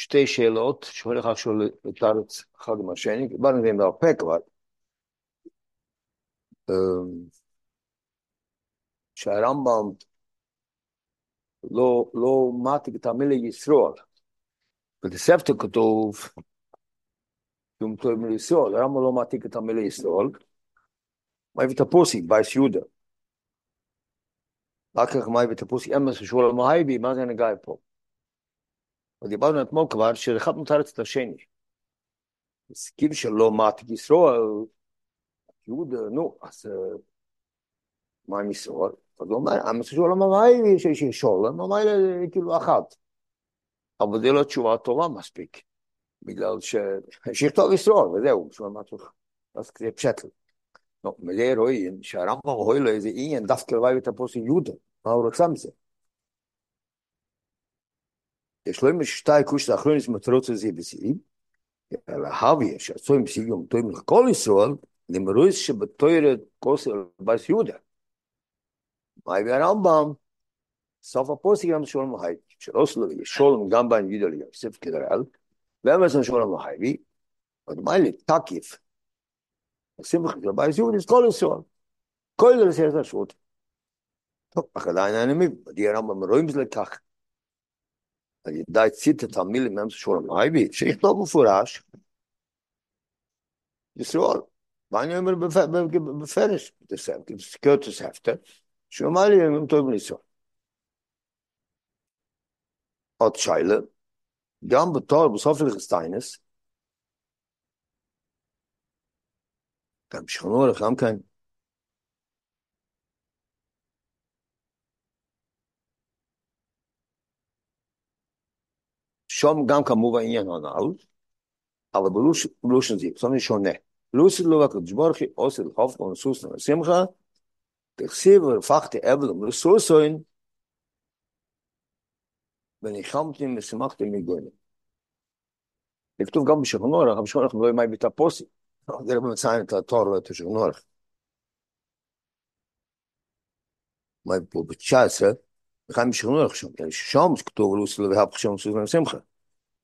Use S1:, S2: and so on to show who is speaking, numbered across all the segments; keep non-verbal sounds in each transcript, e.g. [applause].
S1: שתי שאלות, שהולך עכשיו לתרץ אחד עם השני, דיברנו עליהן בהרבה כבר. שהרמב"ם לא, לא מעתיק את המילה ישרוד. בתוספתא כתוב, יום טוב מישראל, הרמב"ם לא מעתיק את המילה ישראל. מה הביא את הפוסיק, בייס יהודה. אחר כך מה הביא את הפוסיק, אמס ושואל המהייבי, מה זה נגע פה? ודיברנו אתמול כבר, שאחד מתרץ את השני. הסכים שלא מעתיק ישראל, יהודה, נו, אז מה עם ישראל? אז הוא אומר, אמס ושואל המהייבי, שיש שולם, המהייבי כאילו אחת. אבל זה לא תשובה טובה מספיק, בגלל ש... שיכתוב ישראל, וזהו, בשביל מה צריך, אז זה פשטל. לא, מזה רואים שהרמב"ם רואה לו איזה עניין דווקא לבוא את הפוסק יהודה, מה הוא רוצה מזה? der schlimme steil kusch da grünes mit trotze sie bis ihm er habe ich so im sie um im kolisol dem ruis sche betoire kosel bas juda. Bei wir ambam so va posigam schon mal halt schlosle wie schon im gamba in judel ja sef kedral wenn wir so schon mal halt wie? Und mal takif. Sim khl bas juda ist kolisol kolisol sehr sehr gut doch aber da eine die אני די ציטה את המילים מהם שור המייבי, שיכתוב מפורש, ישראל, מה אומר בפרש, בסדר, כי זה קיוט הספטר, שהוא אמר לי, הם טובים לישראל. עוד שאלה, גם בתור בסוף הלכסטיינס, גם שכנו הולך, גם כאן, שם גם כמובן עניין הנ"ל, אבל בלושן זאת אומרת שונה. לוסי לא רק ג'בורכי, עושה לחוף, ונסוס נשמחה, תכסיב ורפחתי אבל ומלסוסוין, וניחמתי ושמחתי מגוינים. זה כתוב גם בשכנורך, אבל בשכנורך לא ימי ביטה פוסי. זה לא מציין את התור לא את השכנורך. מה פה ב-19, וכאן בשכנורך שם, שם כתוב לו סלו והפך שם סוס ושמחה.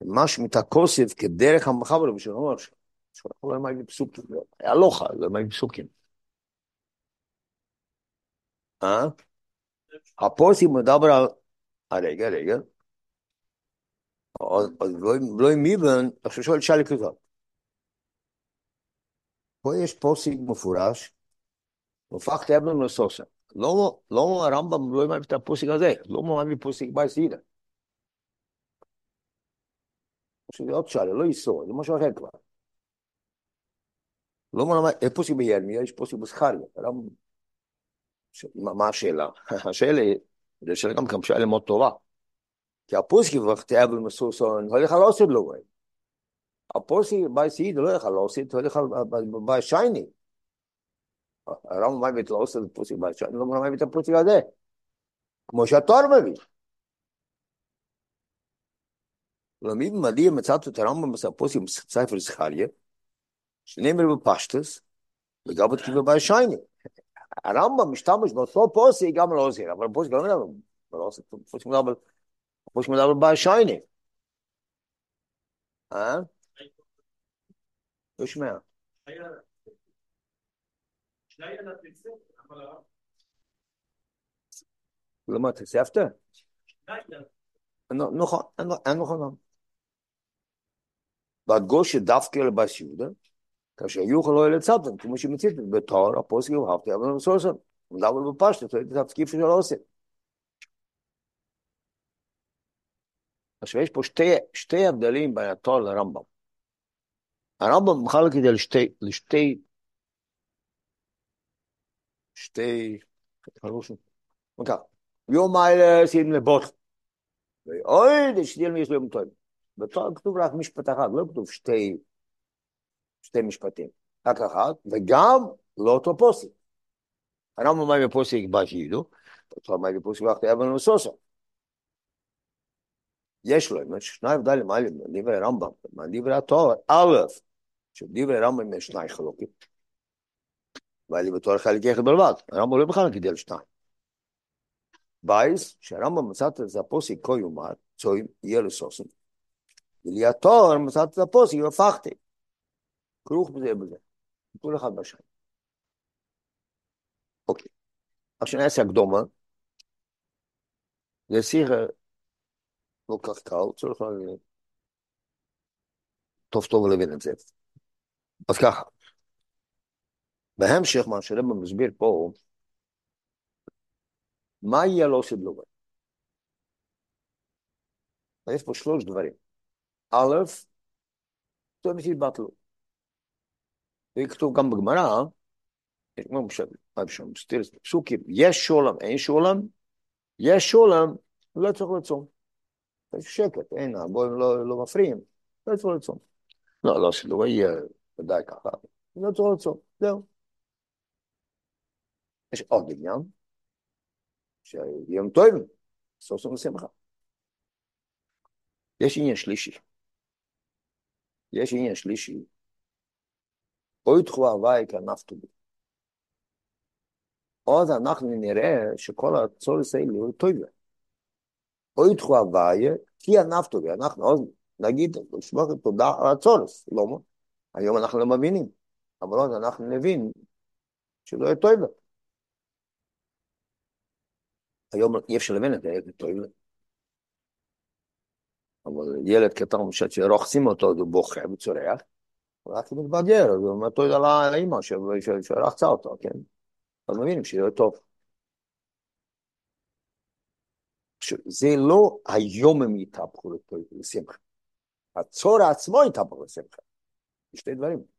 S1: ממש מתקוסף כדרך המחבר בשכנורך שם. שכנורך לא ימי בפסוקים, היה לוחה, לא ימי בפסוקים. אה? הפוסי מדבר על... רגע, רגע. אז לא עם מיבן, עכשיו שואל שאלה כזאת. פה יש פוסק מפורש, הופכת אבן לסוסה. לא, לא הרמב"ם לא מעמיד את הפוסק הזה, לא מעמיד פוסק בעשידה. זה עוד שאלה, לא איסור, זה משהו אחר כבר. לא מעמיד, יש פוסק בירמיה, יש פוסק בזכריה. מה השאלה? [laughs] השאלה היא, זו שאלה גם שאלה מאוד טובה. כי הפוסקי וכתב במסוסון, הולך על אוסד לא רואה. הפוסקי בעשיד לא הולך על אוסד, הולך על בעשייני. הרב מביא את האוסד לפוסקי בעשייני, לא מביא את הפוסקי הזה. כמו שהתואר מביא. למי מדהים מצאת את הרמב"ם בספוסי בספר זכריה, שנאמר בפשטס, וגם בתקיפה בעשייני. הרמב"ם משתמש באותו פוסי גם לא עוזר, אבל פוסי גם לא עוזר, פוסי מדבר כמו שמדבר בעל שייני. אה? לא שומע. למה תוספת? נכון, אין נכון. ועד גוש שדווקא לבש יהודה, כאשר היו יכולו אלה צדן, כמו שמצאת, בתור הפוסק יוהבתי, אבל הם עושה שם. הם דבר בפשט, זאת אומרת, התקיף של הרוסים. עכשיו יש פה שתי, שתי הבדלים בין התור לרמב״ם. הרמב״ם מחלק את זה לשתי, לשתי, שתי, חלושים. וכך, יום מיילה שים לבוט. ואוי, דשתיל מי יש לו יום טוב. בתור כתוב רק משפט אחד, לא כתוב שתי, שתי משפטים. רק אחד, וגם לא אותו פוסק. הרמב"ם מה בפוסק בשידו, בתור מה בפוסק ואחתי אבן וסוסה. יש לו, יש שני הבדלים דברי רמב"ם, דברי התואר, א', שבדברי רמב"ם יש שני חלוקים, ואני בתור חלק אחד בלבד, הרמב"ם לא בכלל גידל שתיים. בייס, שהרמב"ם מצאת את זה הפוסק כה יאמר, צוים יהיה לסוסן, וליתור מצאת את הפוסק והפכתי. כרוך בזה בזה. כל אחד בשני. אוקיי. עכשיו נעשה הקדומה. זה שיחה לא כך קל, צריך טוב טוב להבין את זה. אז ככה, בהמשך מה שהרבא מסביר פה, מה יהיה לא עושה דלובה? יש פה שלוש דברים. א', זה בשביל בטלו. וכתוב גם בגמרא, כמו בשם סטירס פסוקים, יש שולם, אין שולם, יש שולם, לא צריך לצום. יש שקט, אין, הבוים לא מפריעים, לא צריך לצום. לא, לא שלא יהיה ודאי ככה, לא צריך לצום, זהו. יש עוד עניין, שיום טוב, סוף סוף שמחה. יש עניין שלישי. יש עניין שלישי. אוי תחו הוואי כנפתו בי. עוד אנחנו נראה שכל הצורס האלה הוא. אוי תחו הוואי כי הנפתו בי. אנחנו עוד נגיד, לשמוח תודה על הצורס. לא, היום אנחנו לא מבינים. אבל עוד אנחנו נבין שלא יהיה. היום אי אפשר להבין את זה, זה טוב. אבל ילד קטן, שרוחצים אותו, הוא בוכה וצורח, רק מתבגר, הוא מטריד על האימא שרחצה אותו, כן? אז מבינים שיהיה טוב. עכשיו, זה לא היום הם יתהפכו לשמחה. הצור עצמו יתהפכו לשמחה. שתי דברים.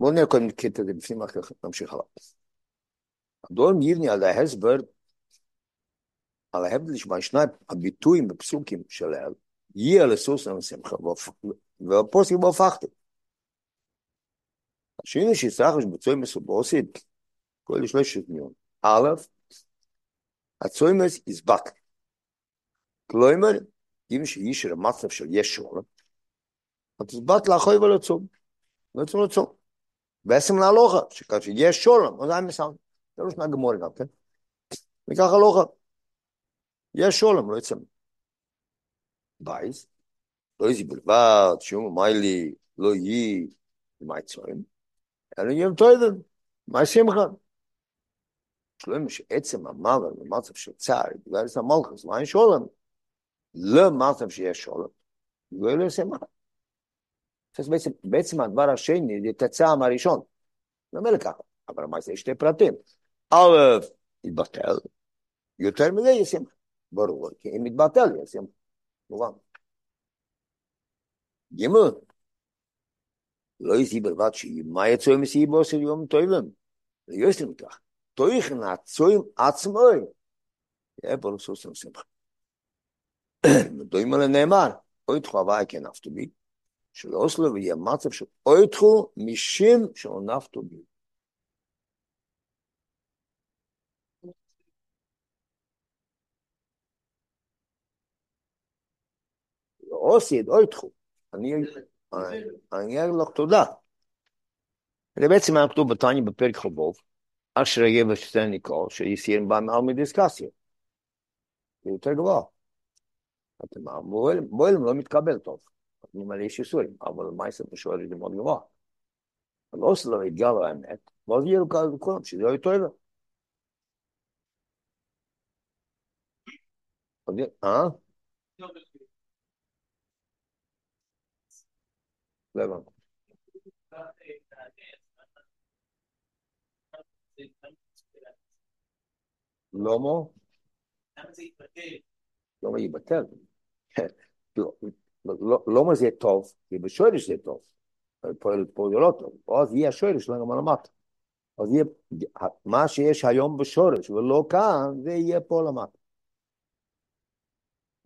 S1: בואו נראה קודם קטע זה בפנים, אחר כך נמשיך הלאה. הדור יבני על ההסבר, על ההבדל שבשני הביטויים בפסוקים שלהם, יהיה לסוס לשמחה, והפוסק בהופכתי. השני שיצטרך בצוי מסובוסית, כל שלושת מיון. א', הצוימס יסבק. כלומר, אם שיש מצב של יש שולם, אז תסבט לאחוי ולצום. לא צריך לצום. בעצם להלוכה, שכאשר יש שולם, אז אני מסיים. זה לא שנה גמור גם, כן? וכך הלוכה. יש שולם, לא יצא. בייס, לא יזי בלבד, שום מיילי, לא יהי, מה יצורים? אלא יום טוידן, מה שמחה? שלום שעצם המוות במצב של צער, בגלל זה המלכוס, מה אין שולם? לא מצב שיש שולם, לא יהיה שמחה. אז בעצם, בעצם הדבר השני זה את הצעם הראשון. זה אומר ככה, אבל מה זה שתי פרטים? א', יתבטל, יותר מזה ישים. ברור, כי אם יתבטל ישים. מובן. ג' לא יסי בלבד שמה יצוי מסיבו של יום טוילם. לא יסי מכך. תויכן הצוים עצמוי. יהיה בו לסוס שמחה. מדועים על הנאמר, אוי תחובה כן אף תמיד. שלא אוסלו ויהיה מצב של אויתחו משם שלא נפתו בי. אוסיד, אויתחו. אני אגיד לך תודה. זה בעצם היה כתוב בתניא בפרק חובוב, אשר יהיה ושתן ניקול, שיסירים בה מעל מדיסקסיה. זה יותר גבוה. אתם בואלים לא מתקבל טוב. ממלא יש איסורים, אבל מייסר בשואל זה מאוד גבוה. אבל לא שלא יתגלו האמת, ואז יהיה לו כאלה כולם, שזה יהיה טוב. אה? לא הבנתי. למה? למה יתבטל? [laughs] לא זה טוב, כי בשורש זה טוב. פועל פה זה לא טוב, אז יהיה השורש שלנו למטה. אז יהיה, מה שיש היום בשורש ולא כאן, זה יהיה פה למטה.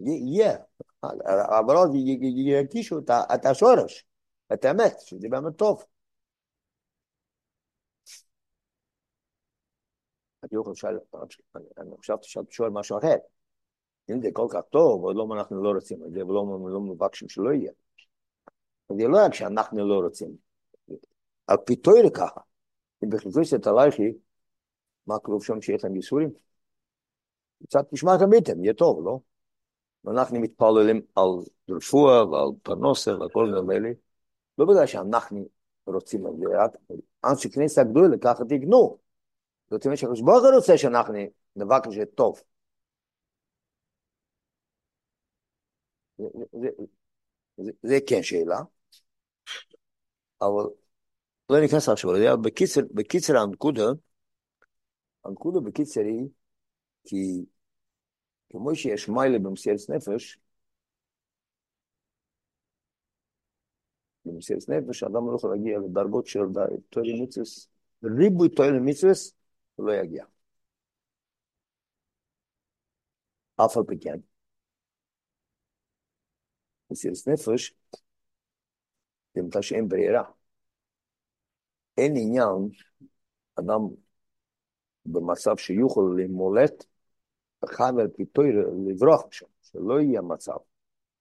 S1: יהיה, [laughs] אבל אז ירגישו את השורש, את האמת, שזה באמת טוב. אני חשבתי שאתה שואל משהו אחר. אם זה כל כך טוב, אז למה אנחנו לא רוצים את זה, ולמה לא מבקשים שלא יהיה. זה לא רק שאנחנו לא רוצים. על פי תוירה ככה, אם בחזוש את הלכי, מה כתוב שם שיש להם ייסורים? קצת נשמע תמיתם, יהיה טוב, לא? ואנחנו מתפללים על רפואה ועל פרנוסה ועל כל הדברים האלה, לא בגלל שאנחנו רוצים על זה, רק אנשי כנסת הגדולה ככה תגנו. זאת אומרת שהקדוש ברוך הוא רוצה שאנחנו נבקש את טוב. זה, כן שאלה, אבל לא ניכנס עכשיו, בקיצר, בקיצר הנקודה, הנקודה בקיצר היא כי כמו שיש מיילה במסירת נפש, במסירת נפש, אדם לא יכול להגיע לדרגות של תוירי מצווס, ריבוי תוירי מצווס, הוא לא יגיע. אף על פי כן. מסירת נפש, זה מתי שאין ברירה. אין עניין, אדם במצב שיוכל למולט, חייב על פי תויר לברוח משם, שלא יהיה מצב.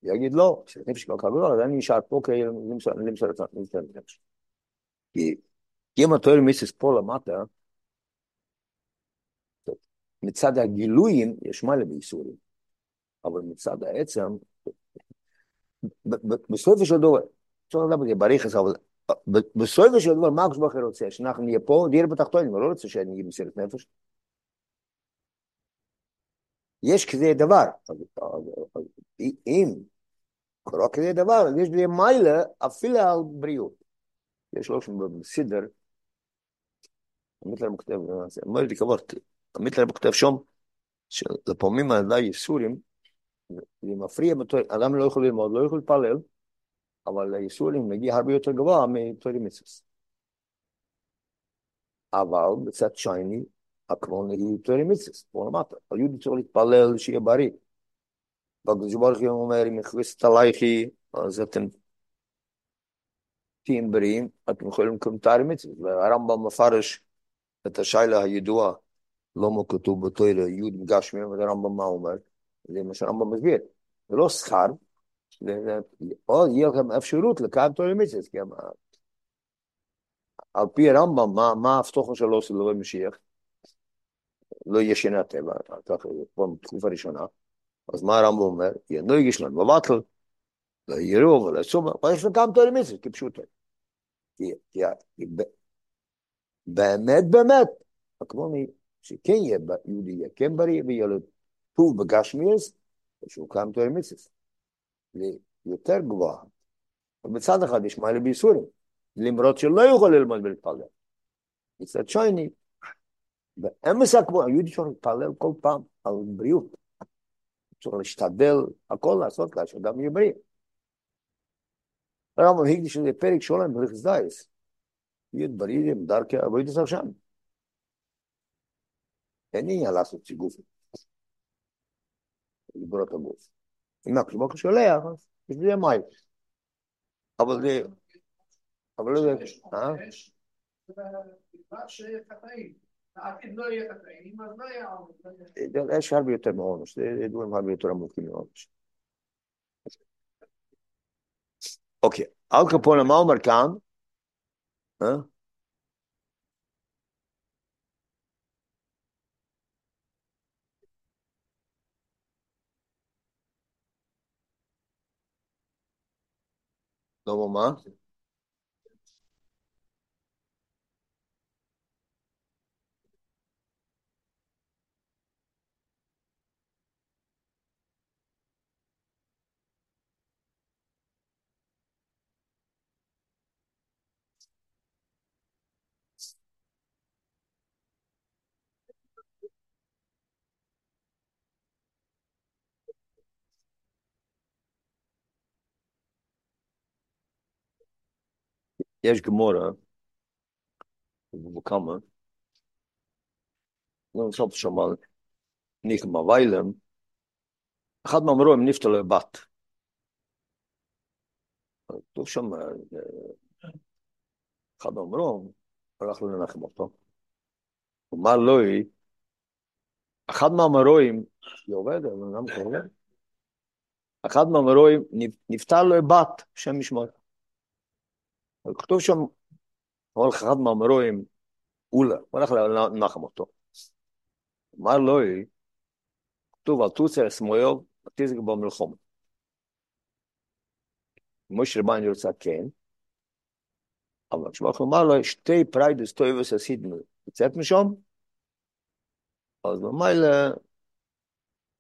S1: יגיד לא, כשנפש כך גדול, אז אני נשאר פה כאילו למסור את הנפש. כי אם התויר מיסיס פה למטה, מצד הגילויים יש מלא בייסורים, אבל מצד העצם, בסופו של דבר, אפשר לדעת בזה בריחס, אבל בסופו של דבר, מה הקדוש ברוך הוא רוצה? שאנחנו נהיה פה, נהיה בתחתונים, הוא לא רוצה שאני אהיה מסירת נפש. יש כזה דבר. אם קורה כזה דבר, אז יש לי מיילה אפילו על בריאות. יש לו שם בסדר, המיטלר כותב, לי כבוד, המיטלר כותב שם, שלפעמים על ידי ייסורים, זה מפריע, אדם לא יכול ללמוד, לא יכול להתפלל, אבל הייסורים מגיע הרבה יותר גבוה מתורי מצווה. אבל בצד שייני, הקרון היא תורי מצווה, פה למטה. היהודי צריך להתפלל שיהיה בריא. והקדוש ברוך הוא אומר, אם יכבסת עלייכי, אז אתם תהיים בריאים, אתם יכולים לקום תארי מצווה. והרמב"ם מפרש את השיילה הידועה, לא מה כתוב בתוירה, יוד מגשמי, והרמב"ם מה אומר? זה מה שהרמב"ם מסביר. זה לא שכר, או יהיה לכם אפשרות לקיים תורי מצווה, כי על פי הרמב"ם, מה ההבטחה שלו של משיח? לא יהיה שיני הטבע, ככה, פה בתקופה ראשונה, אז מה הרמב"ם אומר? לא יגיש לנו בבטל, לא יראו ולא יצאו, אבל יש לנו כמה תורי מצווה, כפשוטו. באמת, באמת, הכוונה שכן יהיה יהודי, יהיה כן בריא, ויהיה לו טוב בגשמיאס, שהוא קיים תורי מצווה. יותר גבוהה. ובצד אחד יש מעלה בייסורים, למרות שלא יכול ללמוד ולהתפלל. מצד שני, באמס הקבוע, היהודי צריך להתפלל כל פעם על בריאות. צריך להשתדל, הכל לעשות לה, שאדם יהיה בריא. הרמב"ם הקדיש לזה פרק דייס. להיות בריא עם דרכי אבוידס עכשיו. אין עניין לעשות סיגוף. לברוא את הגוף. אם הקדוש שולח, יש בזה מים. אבל זה... אבל זה... אה? יש הרבה יותר מעונש, זה דברים הרבה יותר עמוקים מעונש. אוקיי, אל קפונה, מה אומר כאן? אה? יש גמורה, וכמה, לא נחשוב שם על ניחמה ויילם, אחד מהמורים נפטר לו בת. כתוב שם, אחד מהמורים הלך לנחם אותו. אמר לו, אחד מהמורים, היא עובדת, אבל גם קורא, אחד מהמורים נפטר לו בת, שם משמור. כתוב שם, הולך אחד מהמרואים, אולה, הוא הולך לנחם אותו. אמר לו, כתוב על תוצר שמואל, תזק במלחום. משה רבן רוצה כן, אבל כשברוך אמר לו, שתי פריידס טויבס עשיתם לצאת משם, אז ממילא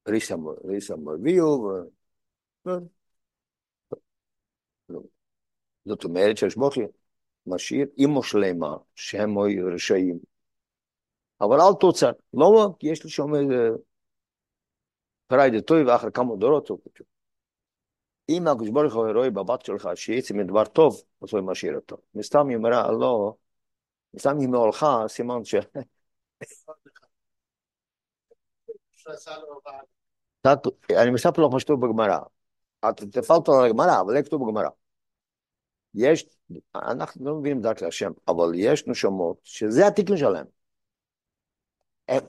S1: ריסה מביאו, זאת אומרת שהשבוכי משאיר אימו שלמה, שהם היו רשעים, אבל אל תוצר, לא, כי יש לי שם איזה פריידה טוי ואחר כמה דורות, אם הקדוש ברוך הוא רואה בבת שלך שיצא מדבר טוב, אז הוא משאיר אותו. מסתם היא אומרה, לא, מסתם היא מהולך, סימן ש... [laughs] אני מספר לך מה שכתוב בגמרא. את תפלת על הגמרא, אבל לא כתוב בגמרא. יש, אנחנו לא מבינים דרכי השם, אבל יש נשמות שזה התיקון שלהם. הם,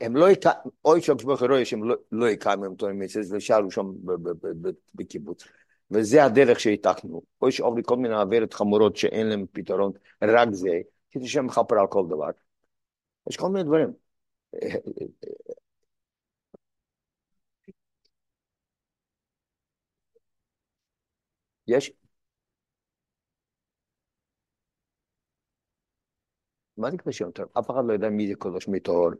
S1: הם לא יקיימו, אוי שהקדוש ברוך הוא שהם לא יקיימו את המצוות ושאלו שם בקיבוץ. וזה הדרך שהעתקנו. אוי שעובדי כל מיני עבירות חמורות שאין להם פתרון, רק זה, כדי שהם מכפר על כל דבר. יש כל מיני דברים. [laughs] יש... מה זה קדושים טוב? אף אחד לא יודע מי זה קדוש מטהור.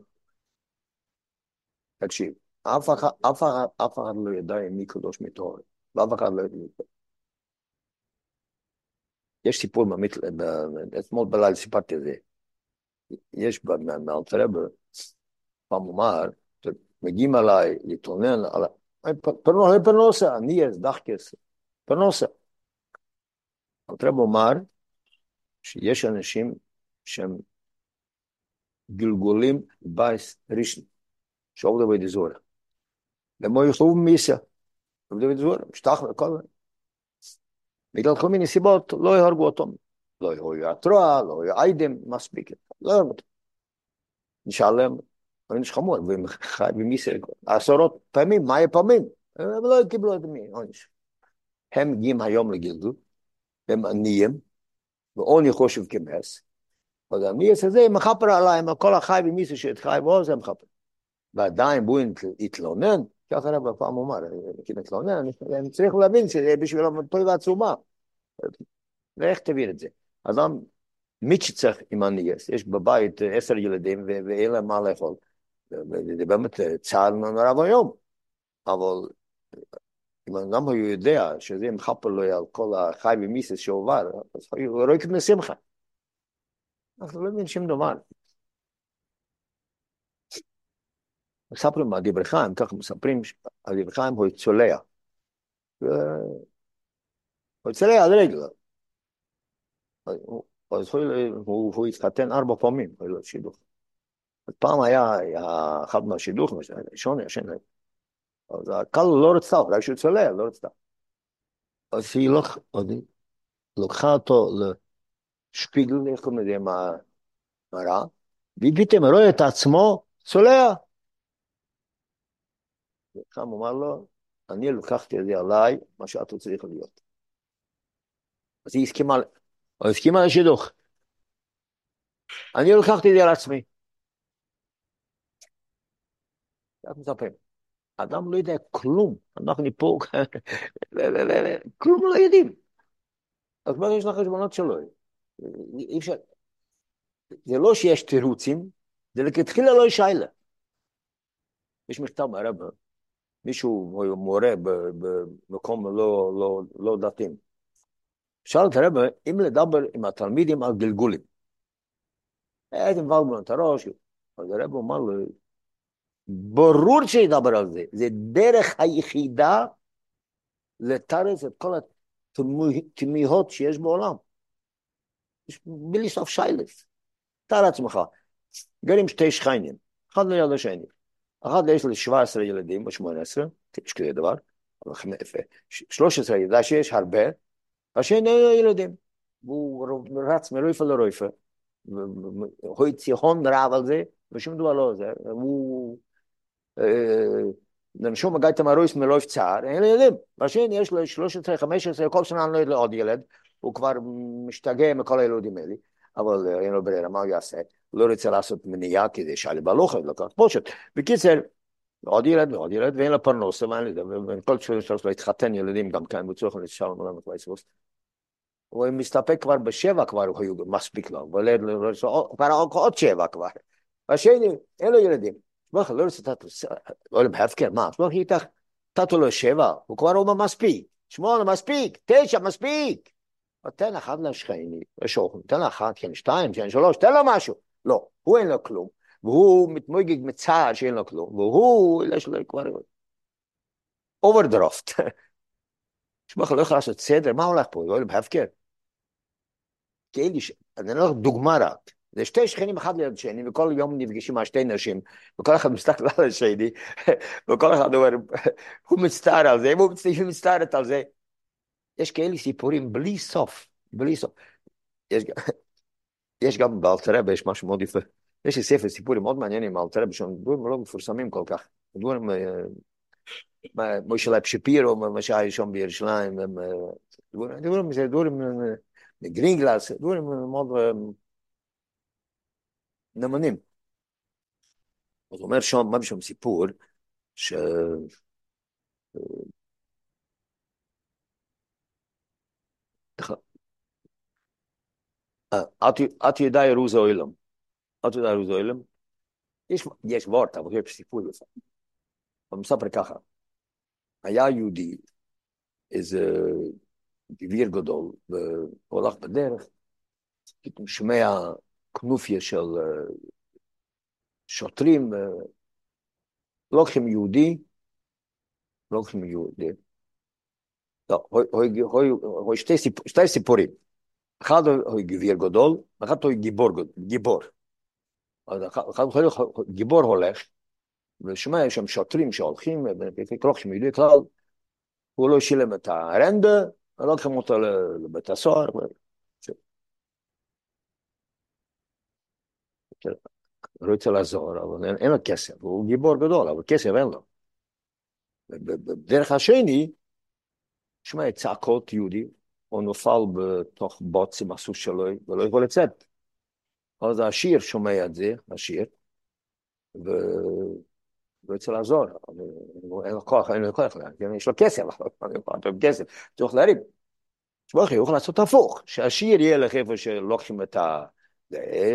S1: תקשיב, אף אחד, אף אחד, אף אחד לא ידע מי קדוש מטהור. ואף אחד לא יודע. יש סיפור ממית, אתמול בלילה סיפרתי את זה. יש מאלתרבה, פעם אמר, מגיעים עליי להתלונן על... פרנוסה, אני אס דחקס, פרנוסה. אלתרבה אמר שיש אנשים שהם גלגולים בייס ראשון, שעובדו בדי זורה. למו יוכלו מיסה, עובדו בדי זורה, משטח וכל זה. בגלל כל מיני סיבות לא יהרגו אותו. לא יהיו התרוע, לא יהיו איידם, מספיק. לא יהרגו אותו. נשאלם, עונש חמור, ומיסה עשרות פעמים, מה פעמים? ולא קיבלו את מי, עונש. הם מגיעים היום לגלגול, הם עניים, ועוני חושב כמס, אז המיס הזה מכפר עליהם, כל החי ומיס שהתחי בו זה מכפר. ועדיין בואו יתלונן, ככה הרב פעם אמר, כאילו יתלונן, הם צריכים להבין שזה בשבילם טוב ועצומה. ואיך תבין את זה? אדם מיצ'צח עם הניאס, יש בבית עשר ילדים ואין להם מה לאכול. זה באמת צער נורא ואיום. אבל אם אדם הוא יודע שזה מכפר לו על כל החי ומיסס שעובר, אז הוא רואה כמו שמחה. אנחנו לא מבינים שום דבר. מספרים על דברי חיים, ככה מספרים על דברי חיים, הוא צולע. הוא צולע על רגל. אז הוא התחתן ארבע פעמים, היה לו שידוך. פעם היה אחד מהשידוך, ראשון, ישן. אז הקל לא רצתה, רק שהוא צולע, לא רצתה. אז היא לקחה אותו שפיגל, איך קוראים לזה, מראה, ופתאום רואה את עצמו צולע. וחם אמר לו, אני לקחתי את זה עליי, מה שאתה צריך להיות. אז היא הסכימה, או הסכימה לשידוך. אני לקחתי את זה על עצמי. מספרים? אדם לא יודע כלום, אנחנו פה, [laughs] כלום לא יודעים. אז מה יש לחשבונות שלו? אי אפשר, זה לא שיש תירוצים, זה לכתחילה לא יש שיילה. יש מכתב מהרב, מישהו מורה במקום לא, לא, לא דתיים. שאל את הרב אם לדבר עם התלמידים על גלגולים. הייתי מבלבל את הראש, אז הרב אמר לו, ברור שידבר על זה, זה דרך היחידה לתרץ את כל התמיהות שיש בעולם. בלי סוף שיילס. תאר לעצמך, גרים שתי שכנים, אחד ליד השני. אחד יש לי 17 ילדים או 18, יש כזה דבר, 13 ידע שיש הרבה, השני אין לו ילדים. והוא רץ מרויפה לרויפה, הוא הון רב על זה, ושום דבר לא עוזר. הוא... נשום הגעת מהרויס מלויף צער, אין לו ילדים. והשני יש לו 13, 15, כל שנה אני לא יודע עוד ילד, הוא כבר משתגע מכל הילודים האלה. אבל אין לו ברירה, מה הוא יעשה? לא רוצה לעשות מניעה כדי שאלי בלוחם, לקח פושט. בקיצר, עוד ילד ועוד ילד, ואין לה פרנוסה, ואין לי, וכל שלוש להתחתן ילדים גם כאן, בצורך לשלום עולם וייסבוס. הוא מסתפק כבר בשבע כבר, הוא היו מספיק לו, כבר עוד שבע כבר. והשני, אין לו ילדים. שמוך, לא רוצה לתת לו, לא בהפקר, מה? שמוך איתך, נתת לו שבע, הוא כבר אומר מספיק. שמונה מספיק, תשע מספיק. תן אחד לשכני, לשוכן, תן אחת, כן שתיים, כן שלוש, תן לו משהו. לא, הוא אין לו כלום. והוא מתמוגג מצער שאין לו כלום, והוא, יש לו כבר אוברדרופט. [laughs] שמוך לא יכול לעשות סדר, מה הולך פה? הוא בהפקר. כאילו, אני לא דוגמה רק. זה שתי שכנים אחד ליד שני, וכל יום נפגשים שתי נשים, וכל אחד מסתכל על השני, [laughs] וכל אחד אומר, [laughs] הוא מצטער על זה, היא מצטערת על זה. יש כאלה סיפורים בלי סוף, בלי סוף. יש, יש גם באלתרבה, יש משהו מאוד יפה. יש לי ספר סיפורים מאוד מעניינים באלתרבה, שהם דברים לא מפורסמים כל כך. דברים, מוישה לייב שפירו, מה שהיה שם בירושלים, דברים, דברים, גרינגלס, דברים מאוד נאמנים. אז אומר שם, מה בשם סיפור, ש... את ידע ירוז האוילם. את ידע ירוז האוילם. יש, וורט, אבל יש סיפור יפה. הוא מספר ככה, היה יהודי, איזה גביר גדול, והוא הלך בדרך, פתאום שומע כנופיה של שוטרים, לוקחים יהודי, לוקחים יהודי. לא, הוא שתי סיפורים. אחד הוא גביר גדול, אחד הוא גיבור, גיבור. גיבור הולך, ושומע שם שוטרים שהולכים, לוקחים יהודי כלל, הוא לא שילם את הרנדה, לוקחים אותו לבית הסוהר. רוצה לעזור, אבל אין, אין לו כסף, הוא גיבור גדול, אבל כסף אין לו. בדרך השני, שמע צעקות יהודי, הוא נופל בתוך בוץ עם הסוס שלו, ולא יכול לצאת. אז העשיר שומע את זה, העשיר, ורוצה לעזור, אין לו כוח, אין לו כוח, יש לו כסף, אין כסף, צריך להרים. שמע, הוא יכול לעשות הפוך, שהעשיר ילך איפה שלוקחים את ה...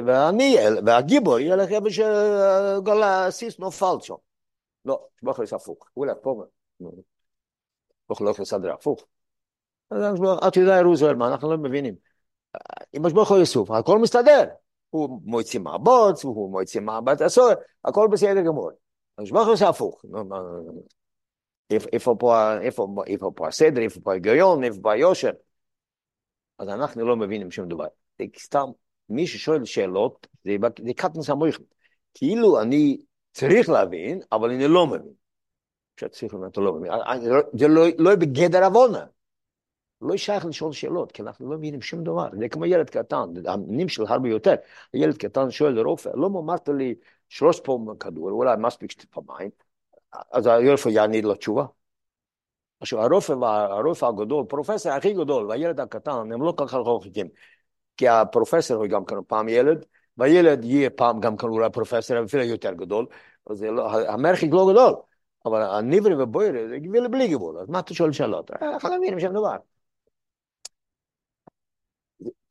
S1: ואני, והגיבור ילך איפה שכל הסיס נופל שם. לא, שמע, הוא הפוך, הוא הולך פה, הוא לא יכול לסדר הפוך. את יודע רוזוול, מה אנחנו לא מבינים. אם משבר יכול יסוף, הכל מסתדר. הוא מוציא מהבוץ, הוא מוציא מהבית הסוהר, הכל בסדר גמור. משבר עושה הפוך. איפה פה, הסדר, איפה פה ההיגיון, איפה פה היושר. אז אנחנו לא מבינים שום דבר. זה סתם, מי ששואל שאלות, זה, זה קטנס המויכן. כאילו אני צריך להבין, אבל אני לא מבין. כשצריך להבין, אתה לא מבין. זה לא, לא בגדר עוונה. לא שייך לשאול שאלות, כי אנחנו לא מבינים שום דבר. זה כמו ילד קטן, המינים של הרבה יותר. ילד קטן שואל לרופא, לא אמרת לי שלוש פעמים כדור, אולי מספיק שתי פעמיים, אז הרופא יעניד לו תשובה. עכשיו, הרופא והרופא הגדול, פרופסור הכי גדול והילד הקטן, הם לא כל כך רחוקים. כי הפרופסור הוא גם כן פעם ילד, והילד יהיה פעם גם כן אולי פרופסור, אפילו יותר גדול, אז לא, המרחיק לא גדול. אבל הניברי ובוירי זה גביל בלי גיבול, אז מה אתה שואל שאלות? אנחנו לא מבינים שום דבר.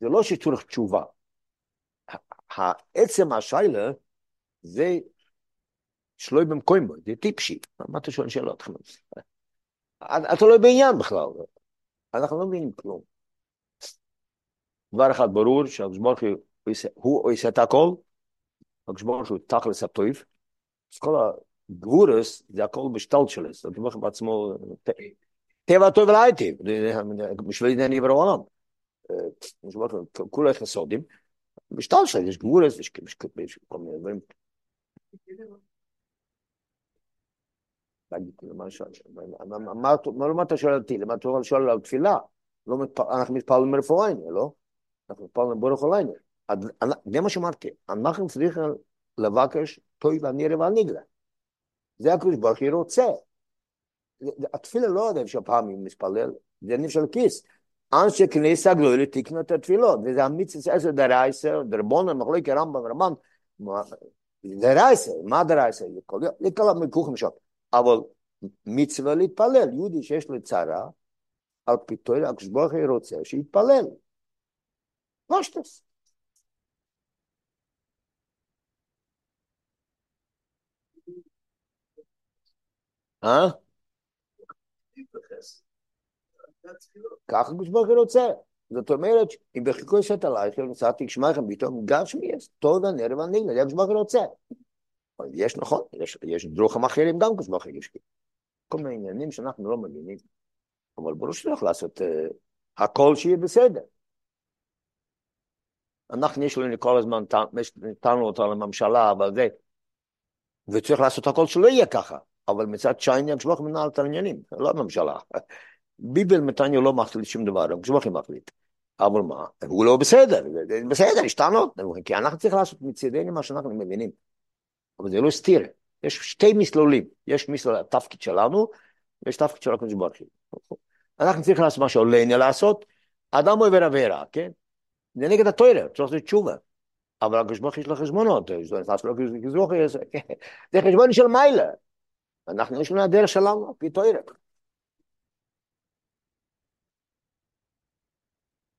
S1: זה לא שצריך תשובה. עצם השיילה זה שלוי במקוימו, זה טיפשי. מה אתה שואל שאלות? אתה לא בעניין בכלל. אנחנו לא מבינים כלום. דבר אחד ברור, שהקדוש ברוך הוא עושה את הכל, הקדוש ברוך הוא תכלס הטויב, אז כל הגבורס זה הכל בשטלט שלו, זאת אומרת בעצמו, טבע הטוב ולהייטיב, בשביל זה נברא העולם. כולה חסודים, בשטל שלהם יש גבולס, יש כל מיני דברים. מה אתה שואל אותי? למה אתה שואל על תפילה? אנחנו מתפללים רפואה, לא? אנחנו מתפללים ברוך עלינו. זה מה שאמרתי, אנחנו צריכים לבקש טוי והנירה והניגלה. זה הקדוש ברוך הוא רוצה. התפילה לא יודע שפעמים מתפלל, זה של כיס. אנשי כניסה גלולי תקנו את התפילות, וזה המיצס עשר דרייסר, דרבונן, מחלוקי רמב"ם ורמב"ם, דרייסה, מה דרייסה? לכל המקוחים שם. אבל מצווה להתפלל, יהודי שיש לו צרה, על פי תורה, הקדוש ברוך הוא רוצה שיתפלל. פשטוס. אה? ככה הקדוש ברוך הוא רוצה. זאת אומרת, אם בחיקו יסת עלייך, נצאתי שמייכם ביתו גשמיאס, תודה נר ונגלה, זה הקדוש ברוך הוא רוצה. יש נכון, יש, יש דרוכים אחרים גם הקדוש ברוך הוא יש כל מיני עניינים שאנחנו לא מבינים. אבל ברור שצריך לעשות uh, הכל שיהיה בסדר. אנחנו יש לנו כל הזמן, נתנו אותו לממשלה, אבל זה, וצריך לעשות הכל שלא יהיה ככה. אבל מצד שני, הקדוש ברוך הוא מנהל את העניינים, לא הממשלה. ביבל מתניה לא מחליט שום דבר, ברוך הוא מחליט. אבל מה, הוא לא בסדר, בסדר, יש טענות, כי אנחנו צריכים לעשות מצידנו מה שאנחנו מבינים. אבל זה לא סתיר, יש שתי מסלולים, יש מסלול התפקיד שלנו, ויש תפקיד של הקדוש ברוך הוא. אנחנו צריכים לעשות מה שעולנו לעשות, אדם עובר עבירה, כן? זה נגד התוירה, צריך לעשות תשובה. אבל הקדוש ברוך יש לו חשבונות, זה חשבון של מיילה. אנחנו יש לנו הדרך שלנו, פי תוירה.